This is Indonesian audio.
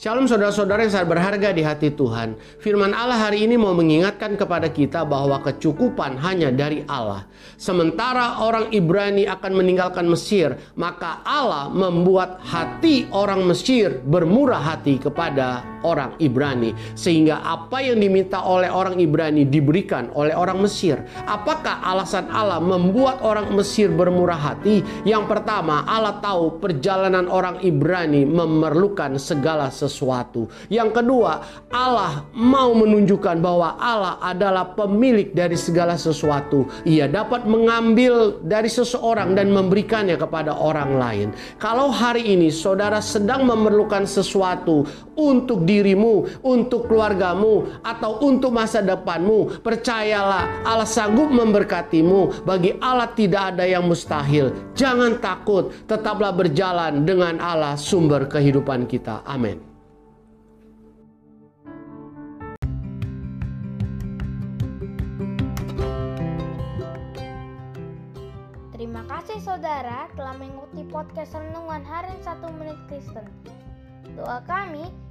Shalom saudara-saudara yang sangat berharga di hati Tuhan. Firman Allah hari ini mau mengingatkan kepada kita bahwa kecukupan hanya dari Allah. Sementara orang Ibrani akan meninggalkan Mesir, maka Allah membuat hati orang Mesir bermurah hati kepada orang Ibrani. Sehingga apa yang diminta oleh orang Ibrani diberikan oleh orang Mesir. Apakah alasan Allah membuat orang Mesir bermurah hati? Yang pertama, Allah tahu perjalanan orang Ibrani memerlukan segala sesuatu. Yang kedua, Allah mau menunjukkan bahwa Allah adalah pemilik dari segala sesuatu. Ia dapat mengambil dari seseorang dan memberikannya kepada orang lain. Kalau hari ini saudara sedang memerlukan sesuatu untuk dirimu, untuk keluargamu, atau untuk masa depanmu, percayalah Allah sanggup memberkatimu. Bagi Allah tidak ada yang mustahil. Jangan takut, tetaplah berjalan dengan Allah sumber kehidupan kita. Amin. Terima kasih saudara telah mengikuti podcast Renungan Harian 1 Menit Kristen. Doa kami